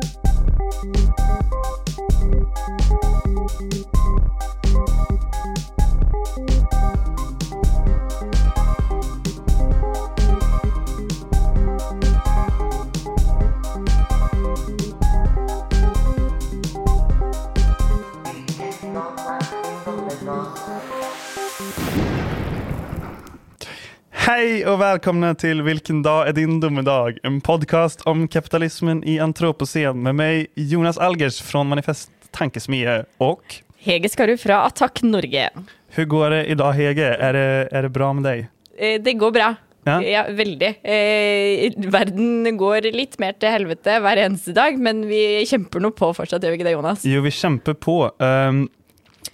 Thank you. Hej och välkomna till Vilken dag är din domedag? En podcast om kapitalismen i antropocen med mig Jonas Algers från Manifest Tankesmie och Hege Skarud fra Attack Norge. hur går det idag Hege? Är det, är det bra med dig? Eh, Det går bra. Ja. Ja, veldig. Eh, verden går litt mer til helvete hver eneste dag, men vi kjemper nå på fortsatt, gjør vi ikke det, Jonas? Jo, vi kämpar på. Ehm,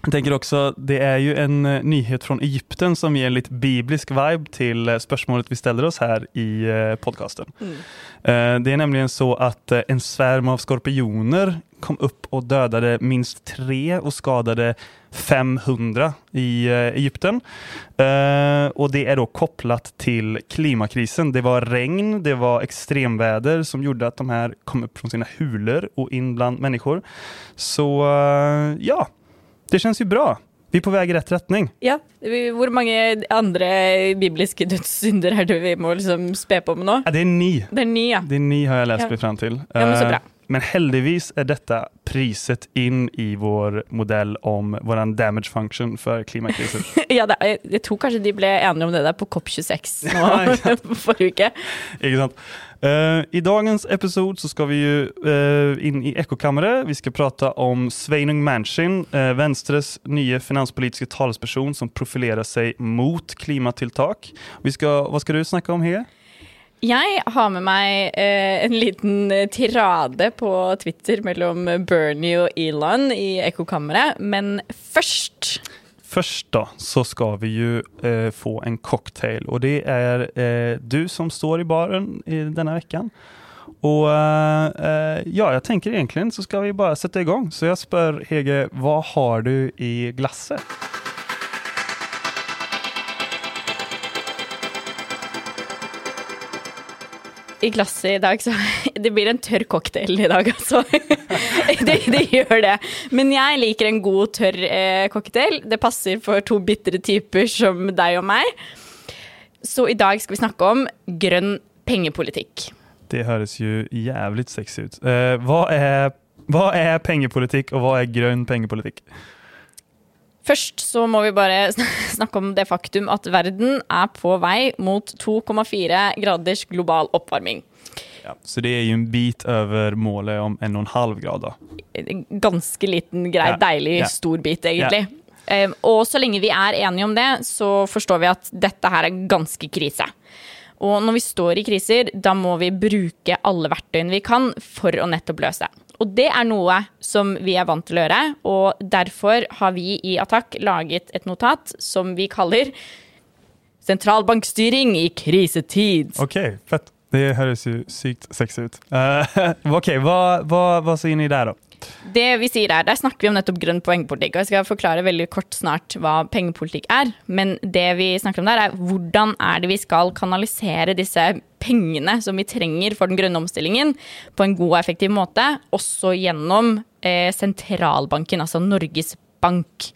jag tänker också, det är ju en eh, nyhet från Egypten som ger en lite biblisk vibe till eh, spörsmålet vi ställer oss här i eh, podcasten. Eh, Det är nämligen så att en svärm av skorpioner kom upp och dödade minst tre och skadade 500 i Egypten. Och det är då kopplat till klimatkrisen. Det var regn, det var extremväder som gjorde att de här kom upp från sina hulor och in bland människor. Så ja, det känns ju bra. Vi är på väg i rätt riktning. Ja. Hvor mange andre bibliske dødssynder er det vi må liksom spe på med nå? Ja, det är ni. Det er ni, ja. Det är ni har jag läst Ja. mig fram till. Ja, men så Eh, bra. Men heldigvis är detta priset in i vår modell om våran damage function för klimatkrisen. ja det, er- jeg tror kanskje de ble enige om det der på COP26 Ja, nå exakt. forrige uke. Ikke sant? Eh, I dagens episod så ska vi ju uh, in i ekokammare. Vi ska prata om Sveinung Manchin, eh, uh, Venstres nya finanspolitiska talesperson som profilerar sig mot klimattiltak. Vi ska, vad ska du snacka om här? Jag har med mig en liten tirade på Twitter mellan Bernie och Elon i ekokammare, men först Först då så ska vi ju eh, få en cocktail och det är eh, du som står i baren i denna veckan. Och eh, eh ja, jag tänker egentligen så ska vi bara sätta igång. Så jag spör Hege, vad har du i glasset? I glasset i dag, så det blir en tørr cocktail i dag, altså. Det, det gjør det. Men jeg liker en god, tørr eh, cocktail. Det passer for to bitre typer som deg og meg. Så i dag skal vi snakke om grønn pengepolitikk. Det høres ju jävligt sexigt ut. Eh, vad, är, hva er pengepolitikk, och vad är grön pengepolitikk? Først så må vi bare sn- snakke om det faktum at verden er på vei mot 2,4 graders global oppvarming. Ja, så det är ju en bit över målet om en och en halv grad. Då. En ganske liten, grei, Ja, deilig, ja. stor bit, egentlig. Eh, og så lenge vi er enige om det, så forstår vi at dette her er ganske krise. Og når vi står i kriser, da må vi bruke alle verktøyene vi kan for å nettopp løse. Og det er noe som vi er vant til å gjøre, og derfor har vi i Attack laget et notat som vi kaller Sentralbankstyring i krisetid. Okej, fett. Det hörs ju sykt sexigt ut. Eh, Okej, vad, vad, vad säger ni där då? Det vi sier er, Der snakker vi om nettopp grønn pengepolitikk. og Jeg skal forklare veldig kort snart hva pengepolitikk er. Men det vi snakker om der, er hvordan er det vi skal kanalisere disse pengene som vi trenger for den grønne omstillingen, på en god og effektiv måte, også gjennom eh, sentralbanken, altså Norges Bank.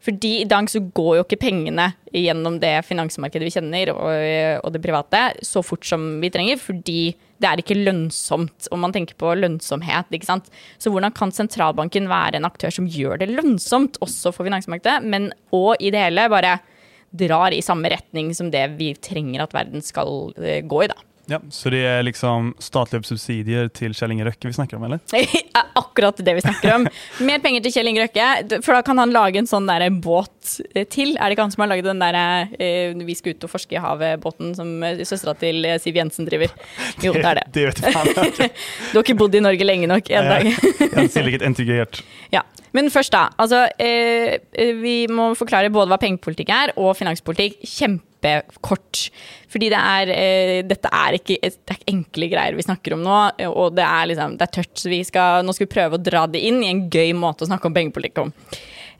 Fordi i dag så går jo ikke pengene gjennom det finansmarkedet vi kjenner, og, eh, og det private, så fort som vi trenger, fordi det er ikke lønnsomt. Og man tenker på lønnsomhet, ikke sant. Så hvordan kan sentralbanken være en aktør som gjør det lønnsomt også for finansmarkedet, men òg i det hele bare drar i samme retning som det vi trenger at verden skal eh, gå i, da. Ja, så det är liksom statliga subsidier till Kjell Inge Røkke vi snackar om, eller? er akkurat det vi snakker om. Mer penger til Kjell Inge Røkke, for da kan han lage en sånn der båt eh, til. Er det ikke han som har laget den der eh, Vi skal ut og forske i havet-båten som eh, søstera til eh, Siv Jensen driver? Jo, det er det. Det vet fan. Du har ikke bodd i Norge lenge nok en dag. Jag ser litt integrert. Ja. Men først, da. Altså, eh, eh, vi må forklare både hva pengepolitikk er, og finanspolitikk kjempekort. Fordi det er, eh, dette er ikke, det er enkle greier vi snakker om nå, og det er, liksom, det er tørt. Så vi skal, nå skal vi prøve å dra det inn i en gøy måte å snakke om pengepolitikk om.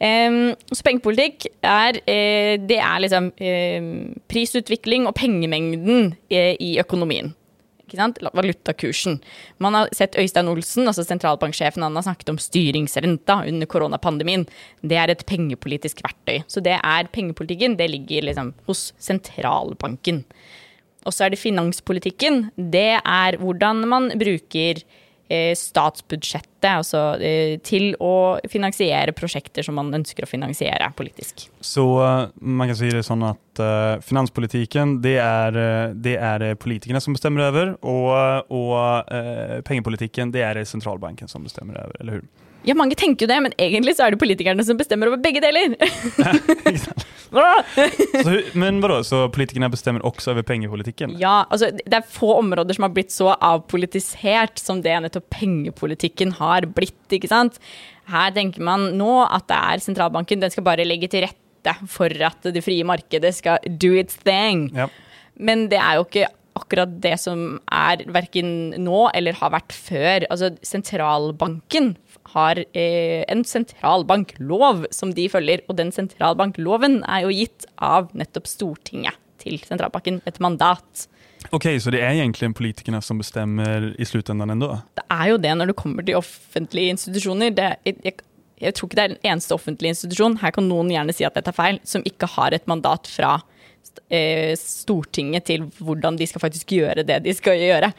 Em, så pengepolitikk er, eh, det er liksom eh, prisutvikling og pengemengden eh, i økonomien ikke sant? Valutakursen. Man har sett Øystein Olsen, altså sentralbanksjefen, han har snakket om styringsrenta under koronapandemien. Det er et pengepolitisk verktøy. Så det er pengepolitikken, det ligger liksom hos sentralbanken. Og så er det finanspolitikken. Det er hvordan man bruker Eh, statsbudsjettet altså, till til å finansiere prosjekter som man ønsker å finansiere politisk. Så eh, man kan si det sånn at uh, finanspolitikken det er, det er politikerne som bestemmer over, og, og uh, pengepolitikken det er det sentralbanken som bestemmer over, eller hur? Ja, mange tenker jo det, men egentlig så er det politikerne som bestemmer over begge deler. så, men vadå, så politikerne bestemmer også over pengepolitikken? Ja, altså det er få områder som har blitt så avpolitisert som det nettopp pengepolitikken har blitt, ikke sant. Her tenker man nå at det er sentralbanken, den skal bare legge til rette for at det frie markedet skal do its thing. Ja. Men det er jo ikke akkurat det som er verken nå eller har vært før. Altså sentralbanken har eh, en sentralbanklov som de følger, og den sentralbankloven er jo gitt av nettopp Stortinget til sentralbanken, et mandat. Ok, Så det er egentlig politikerne som bestemmer i sluttenden ennå? Det er jo det når det kommer til offentlige institusjoner. Det, jeg, jeg, tror ikke det er den eneste offentlige institusjon, her kan noen gjerne si at dette er feil, som ikke har et mandat fra eh, Stortinget til hvordan de skal faktisk gjøre det de skal gjøre.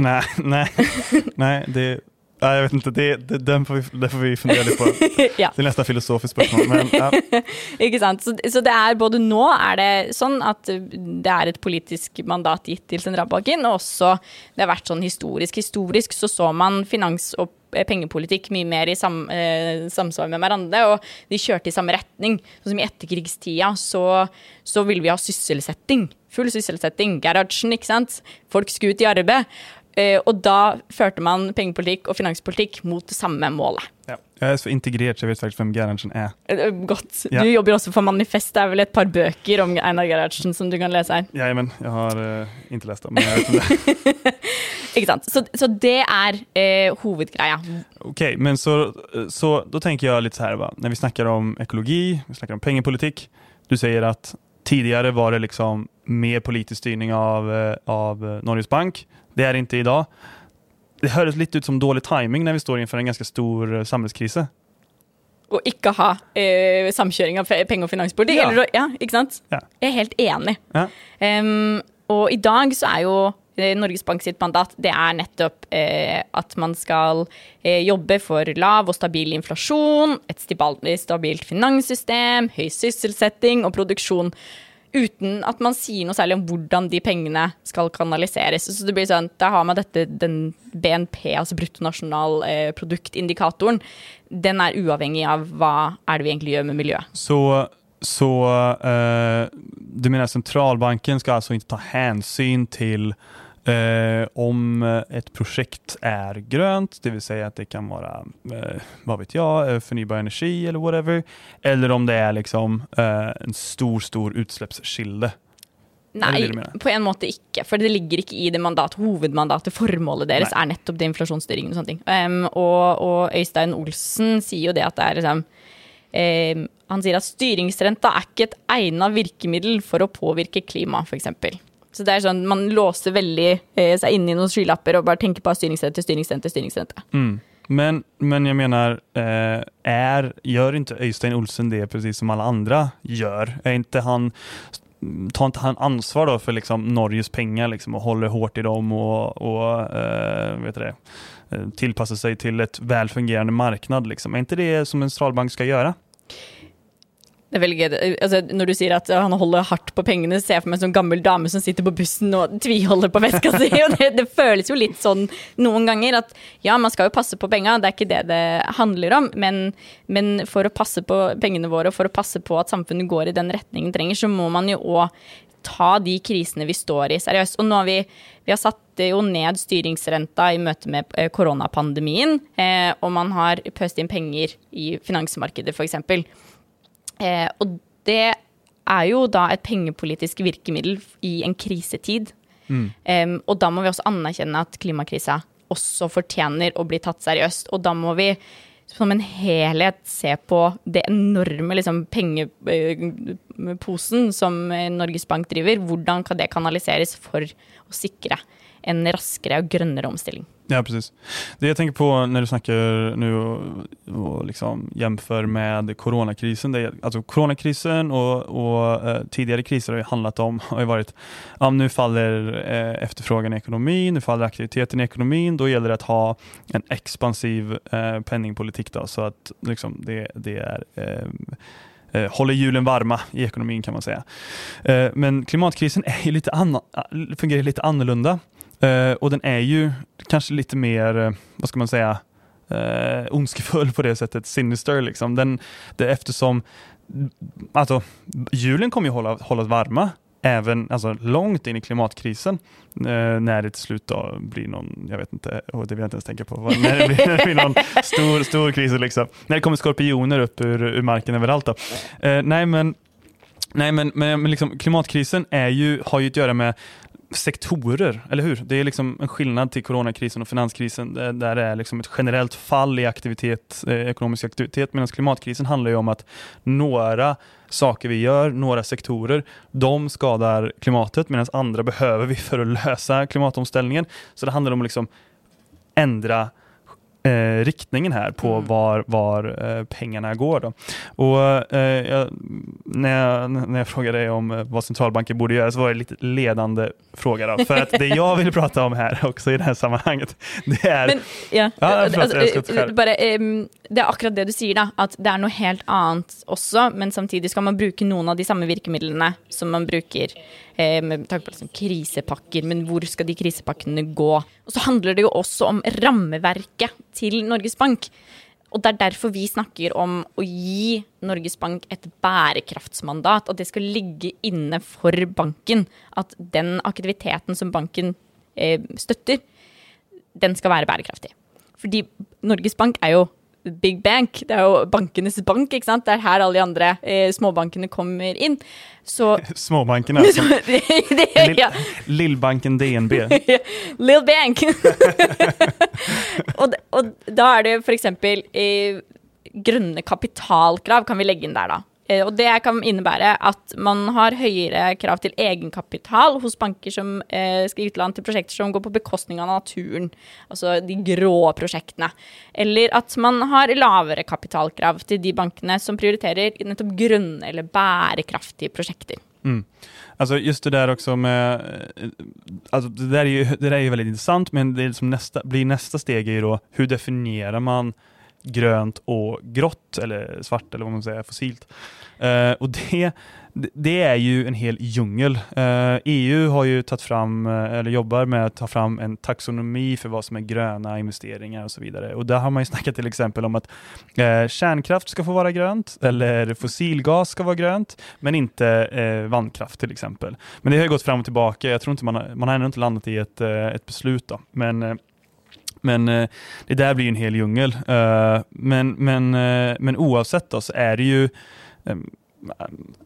Nei, nei, nei det Nej, jag vet inte, det, det, den får vi, det får vi fundera litt på. ja. Det er nesten filosofisk spørsmål. Men, ja. Ikke sant. Så, så, det er både nå er det sånn at det er et politisk mandat gitt til sentralbanken, og også det har vært sånn historisk. Historisk så så man finans- og pengepolitikk mye mer i sam, eh, samsvar med hverandre, og de kjørte i samme retning. Sånn som i etterkrigstida så, så ville vi ha sysselsetting. Full sysselsetting. Gerhardsen, ikke sant. Folk skulle ut i arbeid. Uh, og da førte man pengepolitikk og finanspolitikk mot det samme målet. Ja. Jeg er så integrert, så jeg vet faktisk hvem Gerhardsen er. Uh, godt. Ja. Du jobber også for Manifest. Det er vel et par bøker om Einar Gerhardsen som du kan lese her? Ja, men jeg har uh, ikke lest dem, men vet om det. sant. Så, så det er hovedgreia. Ok, men så, så da tenker jeg litt så her, va? når vi snakker om økologi, vi snakker om pengepolitikk. Du sier at tidligere var det liksom mer politisk styring av, av Norges Bank. Det er det ikke i dag. Det høres litt ut som dårlig timing når vi står innenfor en ganske stor eh, samhällskrise. Å ikke ha eh, samkjøring av penge- og finanspolitikk? Ja. Eller, ja, ikke sant? Ja. Jeg er helt enig. Ja. Um, og i dag så er jo eh, Norges Bank sitt mandat det er nettopp eh, at man skal eh, jobbe for lav og stabil inflasjon, et stabilt finanssystem, høy sysselsetting og produksjon uten at man sier noe særlig om hvordan de pengene skal kanaliseres. Så det blir sånn, Da har man dette, den BNP, altså bruttonasjonalproduktindikatoren. Eh, den er uavhengig av hva er det vi egentlig gjør med miljøet. Så, så uh, du mener sentralbanken skal altså ikke ta hensyn til Eh, om ett projekt är grönt, det vill säga att det kan vara, eh, vad vet jag, eh, förnybar energi eller whatever. Eller om det är liksom eh, en stor, stor utsläppskilde. Nei, på en måte ikke. For det ligger ikke i det mandatet, hovedmandatet. Formålet deres Nei. er nettopp det inflasjonsstyringen og sånne ting. Um, og, og, Øystein Olsen sier jo det at det er liksom um, Han sier at styringsrenta er ikke et egnet virkemiddel for å påvirke klima, f.eks. Så det er sånn, Man låser veldig eh, seg inne i noen skylapper og bare tenker på styringsrente, styringsrente, styringsrente. Mm. Men, men jeg mener, eh, er, gjør ikke Øystein Olsen det precis som alle andre gjør? Er ikke han, tar ikke han ansvar då for liksom, Norges penger liksom, og holder hårt i dem og, og eh, vet det, eh, tilpasser seg til et velfungerende marknad? Liksom. Er ikke det som en sentralbank skal gjøre? Det er veldig gøy. Altså, når du sier at han holder hardt på pengene, ser jeg for meg en sånn gammel dame som sitter på bussen og tviholder på veska si. Og det, det, føles jo litt sånn noen ganger at ja, man skal jo passe på penga, det er ikke det det handler om. Men, men, for å passe på pengene våre og for å passe på at samfunnet går i den retningen trenger, så må man jo òg ta de krisene vi står i, seriøst. Og nå har vi, vi har satt jo ned styringsrenta i møte med coronapandemin. koronapandemien, eh, og man har pøst inn penger i finansmarkedet, f.eks. Eh, og det er jo da et pengepolitisk virkemiddel i en krisetid. Mm. Um, og da må vi også anerkjenne at klimakrisa også fortjener å bli tatt seriøst. Og da må vi som en helhet se på det enorme liksom, pengeposen som Norges Bank driver. Hvordan kan det kanaliseres for å sikre en raskare och grönare omställning. Ja, precis. Det jag tänker på när du snackar nu och, och liksom jämför med coronakrisen, det är, alltså coronakrisen och, och eh, tidigare kriser har ju handlat om, har ju varit, ja, nu faller eh, efterfrågan i ekonomin, nu faller aktiviteten i ekonomin, då gäller det att ha en expansiv eh, penningpolitik då, så att liksom, det, det är eh, eh håller hjulen varma i ekonomin kan man säga. Eh, men klimatkrisen är lite fungerar lite annorlunda. Eh, och den är ju kanske lite mer, eh, vad ska man säga, eh, ondskefull på det sättet, sinister liksom. Den, det, eftersom alltså, julen kommer ju hålla, hållas varma även alltså, långt in i klimatkrisen eh, när det till slut då blir någon, jag vet inte, oh, det vill jag inte ens tänka på, när det blir, när det blir någon stor, stor kris liksom. När det kommer skorpioner upp ur, ur marken överallt då. Eh, nej men Nej men, men, men liksom, klimatkrisen är ju, har ju att göra med sektorer, eller hur? Det är liksom en skillnad till coronakrisen och finanskrisen där det är liksom ett generellt fall i aktivitet, eh, ekonomisk aktivitet medan klimatkrisen handlar ju om att några saker vi gör, några sektorer, de skadar klimatet medan andra behöver vi för att lösa klimatomställningen. Så det handlar om att liksom ändra eh, riktningen här på mm. var, var eh, pengarna går. Då. Och, eh, jag, när, jag, när jag frågade dig om eh, vad centralbanker borde göra så var det lite ledande fråga. Då, för att det jag vill prata om här också i det här sammanhanget, det är... Men, ja, ja, förlåt, alltså, bara, um, det är akkurat det du säger, då, att det är något helt annat också, men samtidigt ska man bruka några av de samma virkemidlene som man brukar eh, med tanke på liksom krisepakker, men hvor skal de krisepakkene gå? Og så handler det jo også om rammeverket til Norges Bank. Og det er derfor vi snakker om å gi Norges Bank et bærekraftsmandat. At det skal ligge inne for banken. At den aktiviteten som banken eh, støtter, den skal være bærekraftig. Fordi Norges Bank er jo big bank. Det er jo bankenes bank, ikke sant. Det er her alle de andre eh, småbankene kommer inn. Så Småbankene, altså. Ja. Lillbanken DNB. Lill Bank. og, og, da er det f.eks. Eh, grønne kapitalkrav kan vi legge inn der, da. Eh, Og det kan innebære at man har høyere krav til egenkapital hos banker som eh, skal gi utlån til prosjekter som går på bekostning av naturen, altså de grå prosjektene. Eller at man har lavere kapitalkrav til de bankene som prioriterer nettopp grønne eller bærekraftige prosjekter. Mm. Alltså just det där också med, eh, alltså det där är ju, det där är ju väldigt intressant, men det som liksom nästa, blir nästa steg är ju då, hur definierar man grönt och grått eller svart eller vad man säger, fossilt. Eh, och det, det är ju en hel djungel. Eh, EU har ju tagit fram, eh, eller jobbar med att ta fram en taxonomi för vad som är gröna investeringar och så vidare. Och där har man ju snackat till exempel om att eh, kärnkraft ska få vara grönt eller fossilgas ska vara grönt, men inte eh, vattenkraft till exempel. Men det har ju gått fram och tillbaka. Jag tror inte man har, man har ännu inte landat i ett, ett beslut då. Men men eh, det där blir en hel djungel. Eh, men, men, eh, men oavsett då, så är det ju ehm,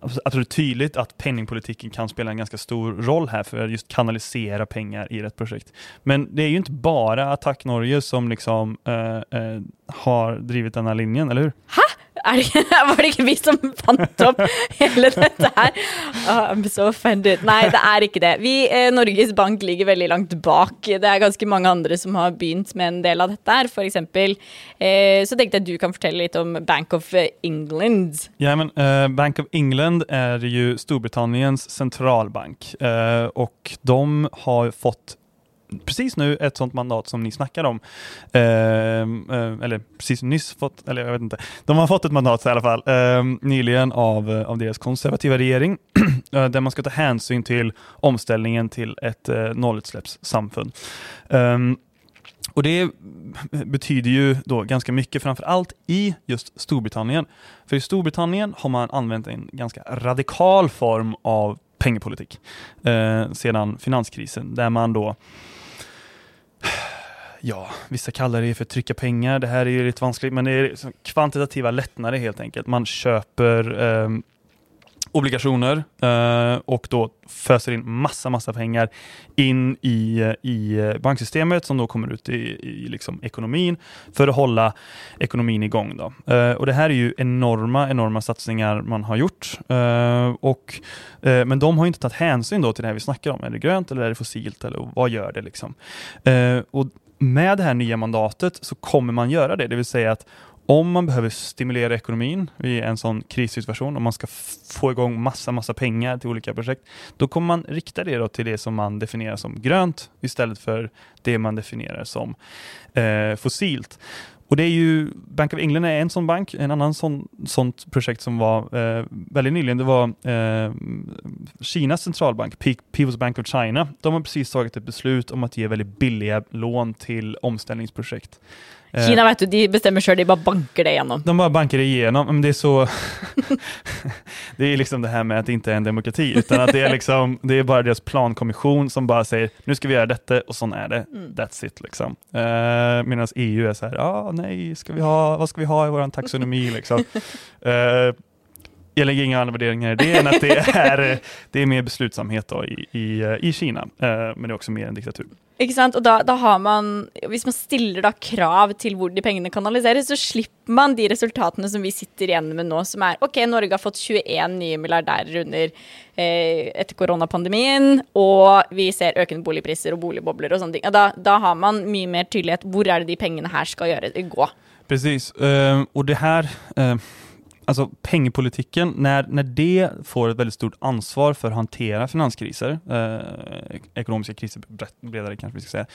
alltså, jag det är tydligt att penningpolitiken kan spela en ganska stor roll här för att just kanalisera pengar i rätt projekt. Men det är ju inte bara Attack Norge som liksom eh, eh, har drivit den här linjen, eller hur? Ha? Det, var det ikke vi som fant opp hele dette her? Oh, ah, I'm so offended. Nei, det er ikke det. Vi, eh, Norges Bank ligger veldig langt bak. Det er ganske mange andre som har begynt med en del av dette her. For eksempel eh, så tenkte jeg du kan fortelle litt om Bank of England. Ja, men eh, Bank of England är ju Storbritanniens centralbank eh, och de har fått precis nu ett sånt mandat som ni snackar om. Eh, eh, eller precis nyss fått, eller jag vet inte. De har fått ett mandat i alla fall eh, nyligen av, eh, av deras konservativa regering eh, där man ska ta hänsyn till omställningen till ett eh, nollutsläppssamfund. Ehm, och det betyder ju då ganska mycket, framför allt i just Storbritannien. För i Storbritannien har man använt en ganska radikal form av pengapolitik eh, sedan finanskrisen, där man då ja, vissa kallar det för trycka pengar. Det här är ju lite vanskligt, men det är liksom kvantitativa lättnader helt enkelt. Man köper eh, obligationer eh, och då föser in massa, massa pengar in i, eh, i banksystemet som då kommer ut i, i liksom ekonomin för att hålla ekonomin igång. Då. Eh, och det här är ju enorma, enorma satsningar man har gjort. Eh, och, eh, men de har inte tagit hänsyn då till det här vi snackar om. Är det grönt eller är det fossilt eller vad gör det? Liksom? Eh, och med det här nya mandatet så kommer man göra det, det vill säga att om man behöver stimulera ekonomin i en sån krissituation, om man ska få igång massa, massa pengar till olika projekt, då kommer man rikta det till det som man definierar som grönt istället för det man definierar som eh, fossilt. Och det är ju, Bank of England är en sån bank, en annan sån, sånt projekt som var eh, väldigt nyligen, det var eh, Kinas centralbank, People's Bank of China. De har precis tagit ett beslut om att ge väldigt billiga lån till omställningsprojekt. Eh, Kina vet du, de bestämmer själva, de bara bankar det igenom. De bara bankar det igenom, men det är så... det är liksom det här med att det inte är en demokrati, utan att det är, liksom, det är bara deras plankommission som bara säger nu ska vi göra detta och sån är det. Mm. That's it liksom. Uh, Medan EU är så här, ah, nej, ska vi ha, vad ska vi ha i vår taxonomi liksom? Uh, jag lägger inga andra värderingar i det än att det är, det är mer beslutsamhet då i, i, i Kina, uh, men det är också mer en diktatur. Ikke sant? Og da, da, har man, Hvis man stiller da krav til hvor de pengene kanaliseres, så slipper man de resultatene som vi sitter igjen med nå, som er OK, Norge har fått 21 nye milliardærer under eh, etter koronapandemien, og vi ser økende boligpriser og boligbobler og sånne ting. Og da, da, har man mye mer tydelighet. Hvor er det de pengene her skal gjøre, gå? Precis, uh, och det här uh alltså pengpolitiken, när, när det får ett väldigt stort ansvar för att hantera finanskriser, eh, ekonomiska kriser bredare kanske vi ska säga,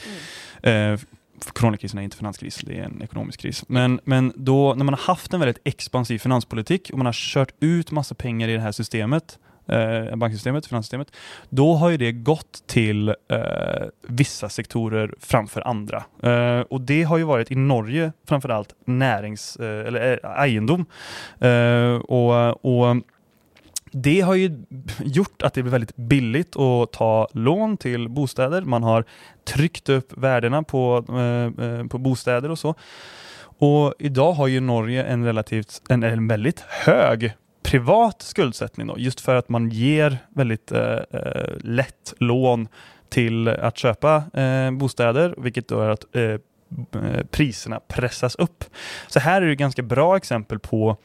mm. eh, coronakrisen är inte finanskris, det är en ekonomisk kris. Men, men då, när man har haft en väldigt expansiv finanspolitik och man har kört ut massa pengar i det här systemet, eh, banksystemet, finanssystemet, då har ju det gått till eh, vissa sektorer framför andra. Eh, och det har ju varit i Norge framförallt närings eh, eller eh, egendom. Eh, och, och det har ju gjort att det blir väldigt billigt att ta lån till bostäder. Man har tryckt upp värdena på, eh, eh på bostäder och så. Och idag har ju Norge en relativt, en, en väldigt hög privat skuldsättning då, just för att man ger väldigt eh, eh lätt lån till att köpa eh, bostäder, vilket då är att eh, eh, priserna pressas upp. Så här är det ganska bra exempel på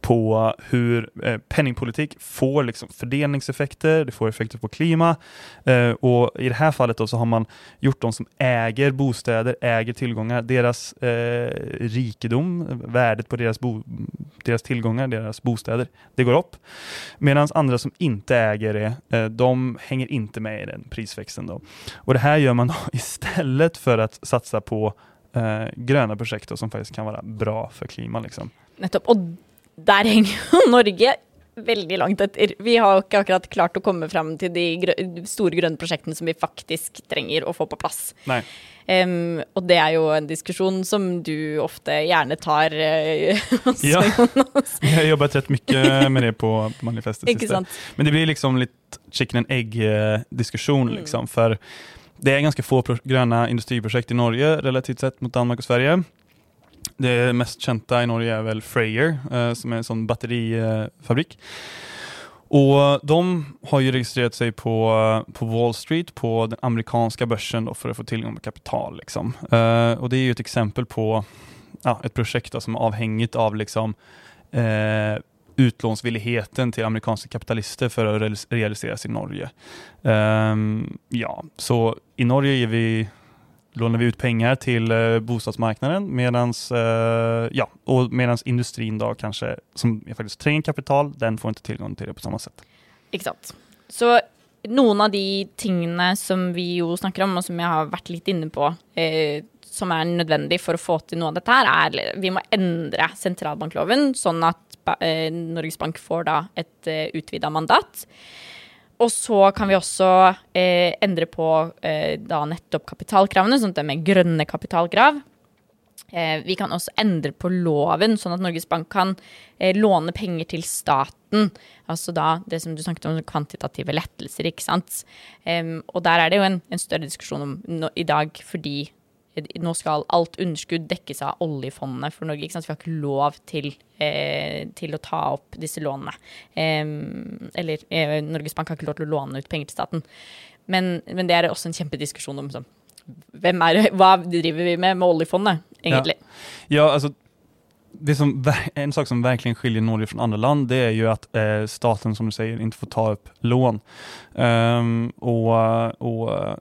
på hur eh, penningpolitik får liksom fördelningseffekter, det får effekter på klima eh, och i det här fallet då så har man gjort de som äger bostäder, äger tillgångar, deras eh, rikedom, värdet på deras, bo, deras tillgångar, deras bostäder, det går upp. Medan andra som inte äger det, eh, de hänger inte med i den prisväxten. Då. Och det här gör man då istället för att satsa på eh, gröna projekt då, som faktiskt kan vara bra för klimat. Liksom. Och der henger jo Norge veldig langt etter. Vi har ikke akkurat klart å komme fram til de grø store grønne prosjektene som vi faktisk trenger å få på plass. Um, og det er jo en diskusjon som du ofte gjerne tar. Uh, ja, jeg har jobbet rett mye med det på manifestet. Ikke Men det blir liksom litt chicken and egg-diskusjon, mm. liksom. For det er ganske få grønne industriprojekt i Norge relativt sett mot Danmark og Sverige. Det mest kända i Norge är väl Freyr eh, som är en sån batterifabrik. Och de har ju registrerat sig på, eh, på Wall Street, på den amerikanska börsen då, för att få tillgång till kapital. Liksom. Eh, och det är ju ett exempel på ja, ett projekt då, som är avhängigt av liksom, eh, utlånsvilligheten till amerikanska kapitalister för att realiseras i Norge. Um, ja, så i Norge ger vi lånar vi ut pengar till eh, bostadsmarknaden medans, eh, ja, och medans industrin då kanske, som faktiskt tränger kapital, den får inte tillgång till det på samma sätt. Exakt. Så någon av de tingene som vi jo snakker om, och som jag har varit lite inne på, eh, som är nødvendig för att få till noe av dette her, er vi måste ändra sentralbankloven, så att eh, Norges Bank får da et eh, mandat. Og så kan vi også eh, endre på eh, da nettopp kapitalkravene, sånn at det er grønne kapitalkrav. Eh, vi kan også endre på loven, sånn at Norges Bank kan eh, låne penger til staten. Altså da det som du snakket om, kvantitative lettelser, ikke sant. og der er det jo en, en større diskusjon om no, i dag, fordi nå skal alt underskudd dekkes av oljefondet for Norge. Ikke sant? Vi har ikke lov til, eh, til å ta opp disse lånene. Eh, eller eh, Norges Bank har ikke lov til å låne ut penger til staten. Men, men det er også en kjempediskusjon om sånn, hvem er, hva driver vi med med oljefondet, egentlig. Ja, ja altså det som, en sak som verkligen skiljer Norge från andra land det är ju att eh, staten som du säger inte får ta upp lån. Um, och, och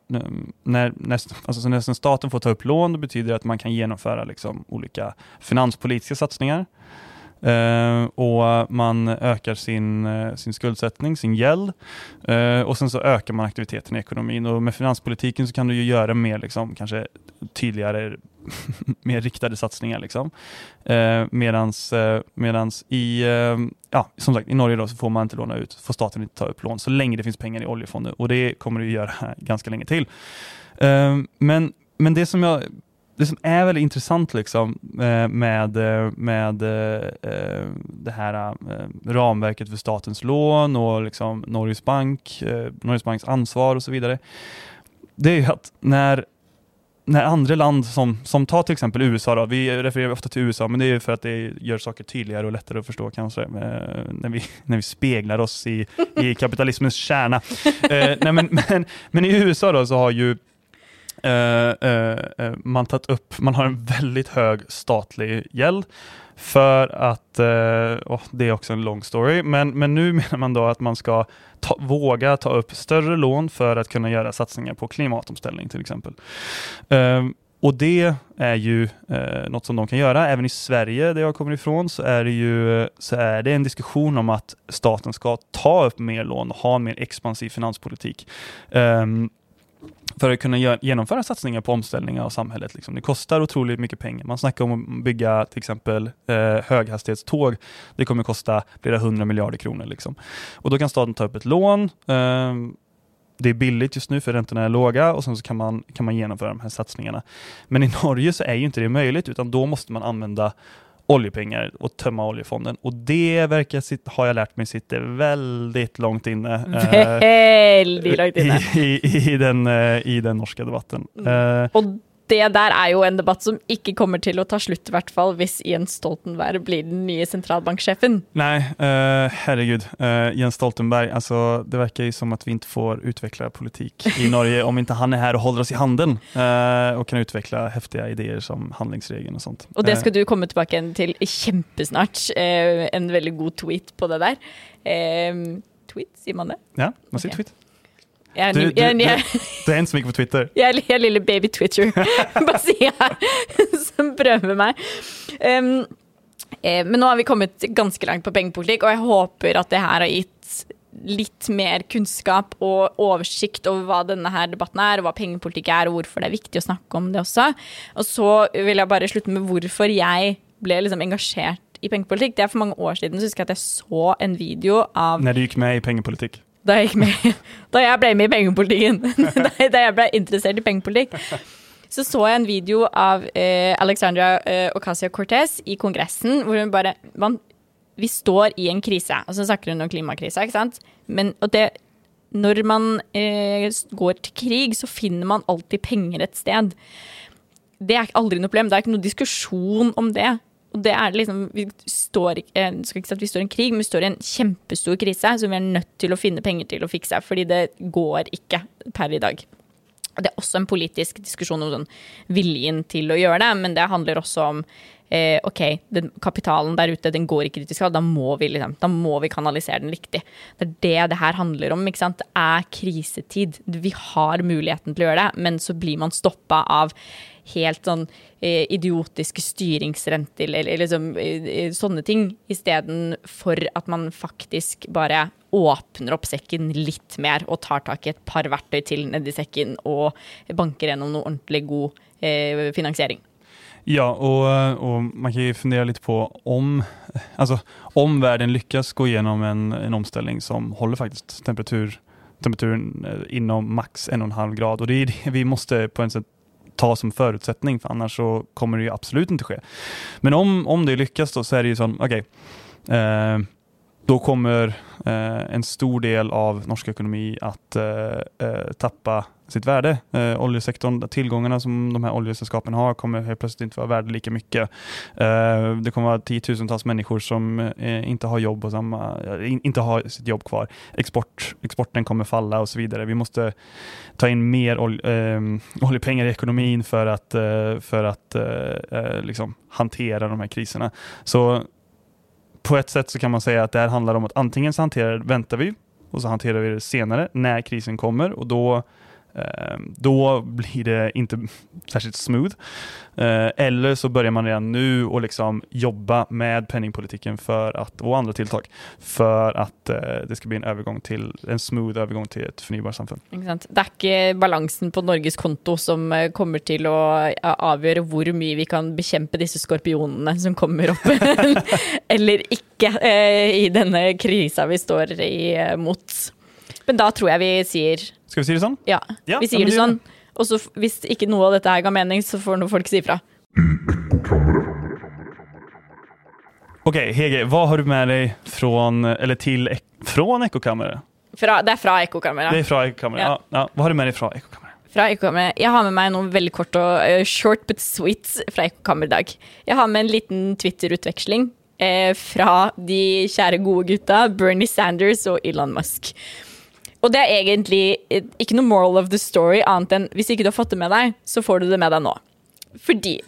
när, alltså, när, alltså, när staten får ta upp lån det betyder det att man kan genomföra liksom, olika finanspolitiska satsningar. Uh, och man ökar sin, uh, sin skuldsättning, sin gäld uh, och sen så ökar man aktiviteten i ekonomin och med finanspolitiken så kan du ju göra mer liksom, kanske tydligare mer riktade satsningar. Liksom. Eh, medans, eh, medans i, eh, ja, som sagt, i Norge då så får man inte låna ut, får staten inte ta upp lån så länge det finns pengar i oljefonder och det kommer det göra ganska länge till. Eh, men, men det som jag det som är väldigt intressant liksom, eh, med, eh, med eh, det här ramverket för statens lån och liksom Norges, Bank, Norges Banks ansvar och så vidare, det är ju att när när andra land som, som tar till exempel USA, då, vi refererar ofta till USA, men det är för att det gör saker tydligare och lättare att förstå kanske, eh, när, vi, när vi speglar oss i, i kapitalismens kärna. eh, nej, men, men, men i USA då så har ju Eh, eh, eh, man tagit upp, man har en väldigt hög statlig gäld för att, oh, det är också en lång story, men, men nu menar man då att man ska ta, våga ta upp större lån för att kunna göra satsningar på klimatomställning till exempel. Ehm, och det är ju eh, något som de kan göra. Även i Sverige, där jag kommer ifrån, så är, det ju, så är det en diskussion om att staten ska ta upp mer lån och ha en mer expansiv finanspolitik. Um, för att kunna genomföra satsningar på omställningar av samhället. Liksom. Det kostar otroligt mycket pengar. Man snackar om att bygga till exempel eh, höghastighetståg. Det kommer kosta flera hundra miljarder kronor. Liksom. Och då kan staten ta upp ett lån. Eh, det är billigt just nu för räntorna är låga och sen så kan man, kan man genomföra de här satsningarna. Men i Norge så är ju inte det möjligt utan då måste man använda oljepengar och tömma oljefonden. Och det verkar, har jag lärt mig, sitter väldigt långt inne. Eh, väldigt långt inne. I, i, i, den, eh, i den norska debatten. Mm. Eh, och det der er jo en debatt som ikke kommer til å ta slutt, i hvert fall hvis Jens Stoltenberg blir den nye sentralbanksjefen. Nej, uh, herregud. Uh, Jens Stoltenberg, alltså, det verkar ju som att vi inte får utveckla politik i Norge om inte han är här och håller oss i handen uh, och kan utveckla häftiga idéer som handlingsregeln och sånt. Och det ska du komma tillbaka till kjempesnart. en väldigt god tweet på det där. tweet, säger man det? Ja, man säger okay. tweet. Jeg, du, du, jeg, jeg, du, er en som ikke på Twitter? Jeg er lille baby-Twitter, bare sier jeg, som prøver meg. Um, eh, men nå har vi kommet ganske langt på pengepolitikk, og jeg håper at det her har gitt litt mer kunnskap og oversikt over hva denne her debatten er, og hva pengepolitikk er, og hvorfor det er viktig å snakke om det også. Og så vil jeg bare slutte med hvorfor jeg ble liksom engasjert i pengepolitikk. Det er for mange år siden så husker jeg at jeg så en video av Når du gikk med i pengepolitikk? Da jeg, med, da jeg ble med i pengepolitikken. da jeg ble interessert i pengepolitikk. Så så jeg en video av eh, Alexandra eh, Ocasio-Cortez i Kongressen, hvor hun bare man, Vi står i en krise. Og så snakker hun om klimakrisa, ikke sant. Men og det, når man eh, går til krig, så finner man alltid penger et sted. Det er aldri noe problem. Det er ikke noe diskusjon om det. Og det er liksom Vi står ikke, eh, skal ikke si at vi står i en krig, men vi står i en kjempestor krise som vi er nødt til å finne penger til å fikse. Fordi det går ikke per i dag. Og det er også en politisk diskusjon om sånn viljen til å gjøre det, men det handler også om eh, ok, den kapitalen der ute den går ikke dit vi skal, da må, vi, liksom, da må vi kanalisere den riktig. Det er det det her handler om. ikke sant? Det er krisetid. Vi har muligheten til å gjøre det, men så blir man stoppa av helt sånn eh, idiotiske styringsrenter eller, eller liksom, eh, eh sånne ting, istedenfor at man faktisk bare åpner opp sekken litt mer og tar tak i et par verktøy til nedi sekken og banker gjennom noe ordentlig god eh, finansiering. Ja, och, eh, och, man kan ju fundera lite på om, alltså, om världen lyckas gå igenom en, en omställning som håller faktiskt temperatur, temperaturen eh, inom max en och en halv grad och det är det vi måste på en sätt ta som förutsättning, för annars så kommer det ju absolut inte ske. Men om, om det lyckas då så är det ju så, okej, okay, eh, då kommer eh, en stor del av norsk ekonomi att eh, eh, tappa sitt värde. Eh, oljesektorn, tillgångarna som de här oljesällskapen har kommer helt plötsligt inte vara värda lika mycket. Eh, det kommer vara tiotusentals människor som eh, inte har jobb och samma, eh, in, inte har sitt jobb kvar. Export, exporten kommer falla och så vidare. Vi måste ta in mer ol, eh, oljepengar i ekonomin för att, eh, för att eh, eh liksom hantera de här kriserna. Så på ett sätt så kan man säga att det här handlar om att antingen så hanterar, väntar vi och så hanterar vi det senare när krisen kommer och då Ehm, då blir det inte särskilt smooth. Ehm, eller så börjar man redan nu och liksom jobba med penningpolitiken för att, och andra tilltag för att eh, det ska bli en övergång till en smooth övergång till ett förnybart samfund. Det är inte balansen på Norges konto som eh, kommer till att eh, avgöra hur mycket vi kan bekämpa dessa skorpionerna som kommer upp eller inte i denna krisen vi står i mot. Men då tror jag vi säger Ska vi si det sånn? Ja, ja vi sier det sånn. Og så hvis ikke noe av dette her ga mening, så får noen folk si ifra. Okej, okay, Hege, vad har du med dig från, eller till, från Ekokammeret? Fra, det är från Ekokammeret. Det från ja. ja. Vad har du med dig från Ekokammeret? Fra. Jag har med mig något väldigt kort och uh, short but sweet från Ekokammeret idag. Jag har med en liten Twitter-utväxling uh, från de kära goda gutta Bernie Sanders och Elon Musk. Og det er egentlig ikke noe moral of the story, annet enn hvis ikke du har fått det med deg, så får du det med deg nå. Fordi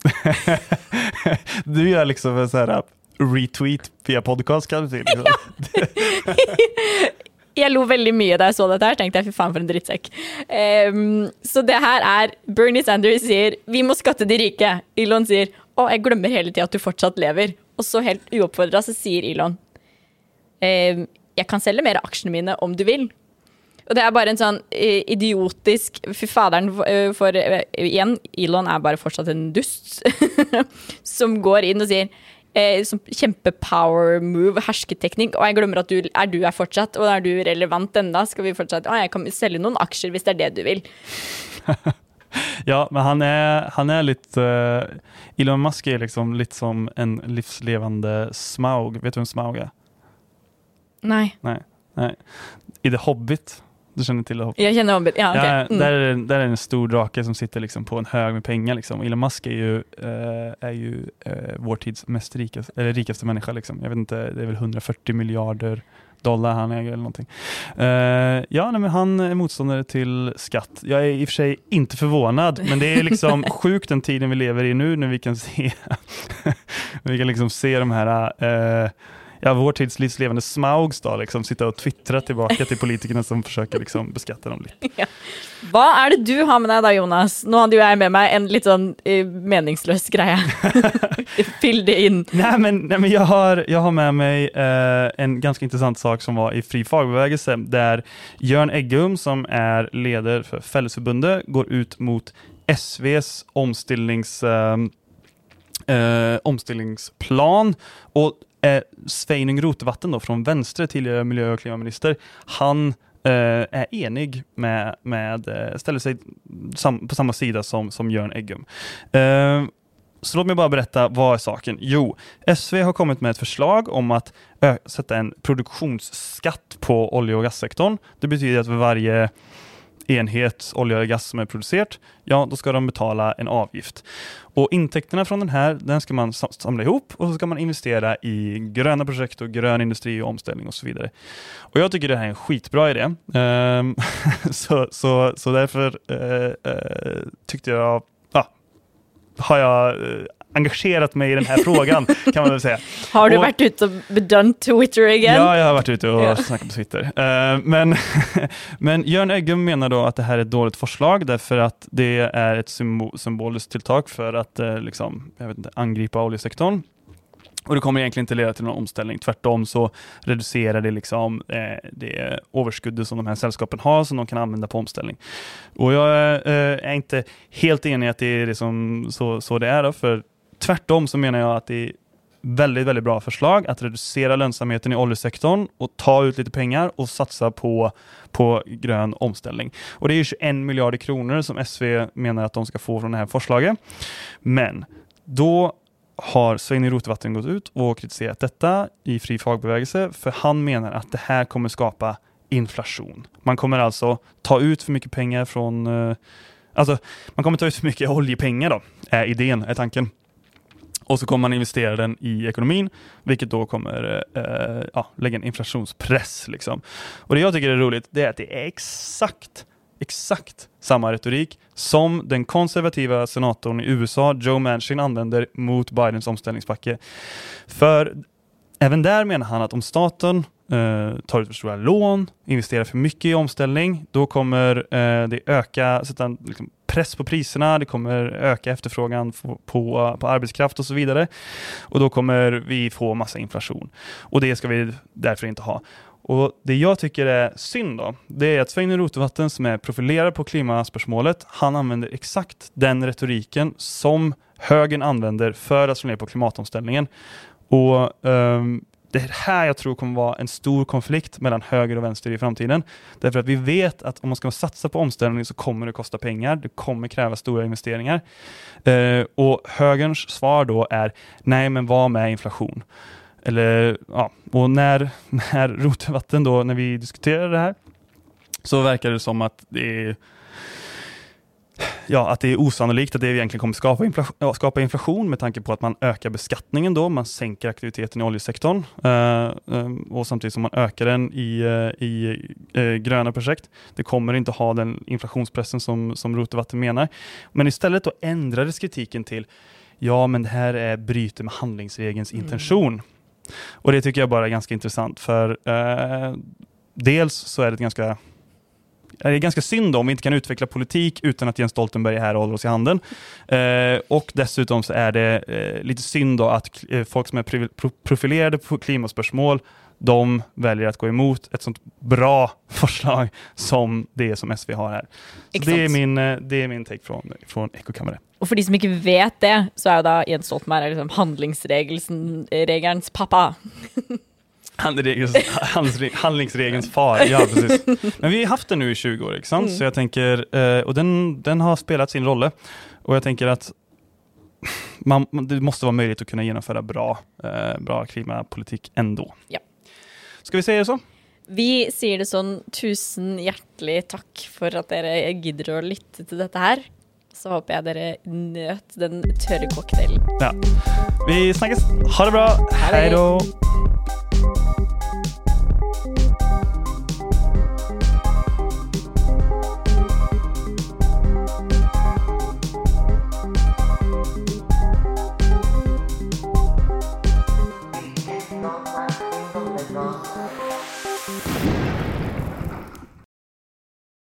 Du gör liksom en sån här retweet via podcast kan du säga. Liksom. jag lo väldigt mycket när jag såg det här, tänkte jag, fy fan för en drittsäck. Um, så det här är, Bernie Sanders säger, vi måste skatta de rika. Elon säger, åh, jag glömmer hela tiden att du fortsatt lever. Och så helt ouppfordrat så säger Elon, um, jag kan sälja mer aksjene mine om du vill. Och det är bara en sån eh, idiotisk Fy faderen, eh, for eh, igjen, Elon är bara fortsatt en dust som går in och säger eh, som kjempepower move, hersketeknikk. Och jag glömmer att du er, du er fortsatt, og er du relevant enda, ska vi fortsatt Å, jeg kan sälja noen aksjer hvis det är det du vill. ja, men han är, han är lite... Uh, Elon Musk är liksom lite som en livslevande Smaug. Vet du vem Smaug är? Nej. Nej. Nej. I The Hobbit, du känner till The Hobbit? Jag känner Hobbit, ja. Okay. ja mm. där, är, där är en stor drake som sitter liksom på en hög med pengar. Liksom. Elon Musk är ju, äh, är ju äh, vår tids mest rikaste, eller rikaste människa. Liksom. Jag vet inte, det är väl 140 miljarder dollar han äger eller någonting. Uh, ja, nej, men han är motståndare till skatt. Jag är i och för sig inte förvånad, men det är liksom sjukt den tiden vi lever i nu när vi kan se, vi kan liksom se de här uh, ja, vår tids livslevande Smaugs då, liksom, sitta och twittra tillbaka till politikerna som försöker liksom, beskatta dem lite. Ja. Vad är det du har med dig då Jonas? Nu hade jag med mig en lite sån eh, meningslös grej. Fyll det in. Nej men, nej, men jag, har, jag har med mig eh, en ganska intressant sak som var i Fri Fagbevegelse där Jörn Eggum som är ledare för Fällesförbundet går ut mot SVs omställnings eh, eh, omställningsplan och Eh, Sveinung Rotevatten då, från vänster, tidigare miljö och klimatminister, han eh, är enig med, med eh, ställer sig sam, på samma sida som, som Jörn Eggum. Eh, så låt mig bara berätta, vad är saken? Jo, SV har kommit med ett förslag om att sätta en produktionsskatt på olje och gassektorn. Det betyder att för varje enhet olja eller gas som är producerat, ja då ska de betala en avgift. Och intäkterna från den här, den ska man samla ihop och så ska man investera i gröna projekt och grön industri och omställning och så vidare. Och jag tycker det här är en skitbra idé. Um, så, så, så därför uh, uh, tyckte jag, ja, har jag uh, engagerat mig i den här frågan kan man väl säga. Har du och, varit ute och bedömt Twitter igen? Ja, jag har varit ute och snackat på Twitter. Uh, men, men Jörn Eggum menar då att det här är ett dåligt förslag därför att det är ett symboliskt tilltag för att uh, liksom, jag vet inte, angripa oljesektorn. Och det kommer egentligen inte leda till någon omställning. Tvärtom så reducerar det liksom eh, det överskuddet som de här sällskapen har som de kan använda på omställning. Och jag eh, är inte helt enig att det är liksom så, så det är då, för Tvärtom så menar jag att det är väldigt, väldigt bra förslag att reducera lönsamheten i oljesektorn och ta ut lite pengar och satsa på, på grön omställning. Och Det är 21 miljarder kronor som SV menar att de ska få från det här förslaget. Men då har Svein Rotvatten gått ut och kritiserat detta i Fri Fagbevegelse för han menar att det här kommer skapa inflation. Man kommer alltså ta ut för mycket pengar från, eh, alltså man kommer ta ut för mycket oljepengar då, är idén, är tanken. Och så kommer man investera den i ekonomin, vilket då kommer eh, eh, ja, lägga en inflationspress. Liksom. Och det jag tycker är roligt, det är att det är exakt exakt samma retorik som den konservativa senatorn i USA, Joe Manchin, använder mot Bidens omställningspaket. För även där menar han att om staten eh, tar ut för stora lån, investerar för mycket i omställning, då kommer eh, det öka, sätta en liksom, press på priserna, det kommer öka efterfrågan på, på, på, arbetskraft och så vidare. Och då kommer vi få massa inflation. Och det ska vi därför inte ha. Och Det jag tycker är synd då, det är att Svein Rotevatten som är profilerad på klimatspörsmålet, han använder exakt den retoriken som högern använder för att slå ner på klimatomställningen. Och um, det är här jag tror kommer vara en stor konflikt mellan höger och vänster i framtiden. Därför att vi vet att om man ska satsa på omställning så kommer det kosta pengar. Det kommer kräva stora investeringar. Eh, och högerns svar då är nej, men vad med inflation? Eller, ja, och när, när Rotevatten då, när vi diskuterade det här, så verkar det som att det är ja, att det är osannolikt att det egentligen kommer skapa inflation, skapa inflation med tanke på att man ökar beskattningen då, man sänker aktiviteten i oljesektorn uh, um, och samtidigt som man ökar den i, uh, i uh, gröna projekt. Det kommer inte ha den inflationspressen som, som Rotevatten menar. Men istället då ändrades kritiken till ja, men det här är bryter med handlingsregelns mm. intention. Och det tycker jag bara är ganska intressant för eh, dels så är det ganska det är ganska synd om vi inte kan utveckla politik utan att Jens Stoltenberg är här och håller oss i handen. Eh, och dessutom så är det eh, lite synd att eh, folk som är profilerade på klimatspörsmål de väljer att gå emot ett sånt bra förslag som det som SV har här. det, är min, eh, det är min take från, från Ekokammare. Och för de som inte vet det, så är då Jens Stoltenberg liksom handlingsregelns pappa. handlingsregelns far, ja precis. Men vi har haft den nu i 20 år, mm. så jag tänker, eh, och den, den har spelat sin roll. Och jag tänker att man, det måste vara möjligt att kunna genomföra bra, eh, bra klimatpolitik ändå. Ja. Ska vi säga det så? Vi säger det sånn, tusen hjärtligt tack för att ni gidder å lytte til dette her. Så hoppas jag dere nøt den tørre cocktailen. Ja. Vi snakkes. Ha det bra. Hej då.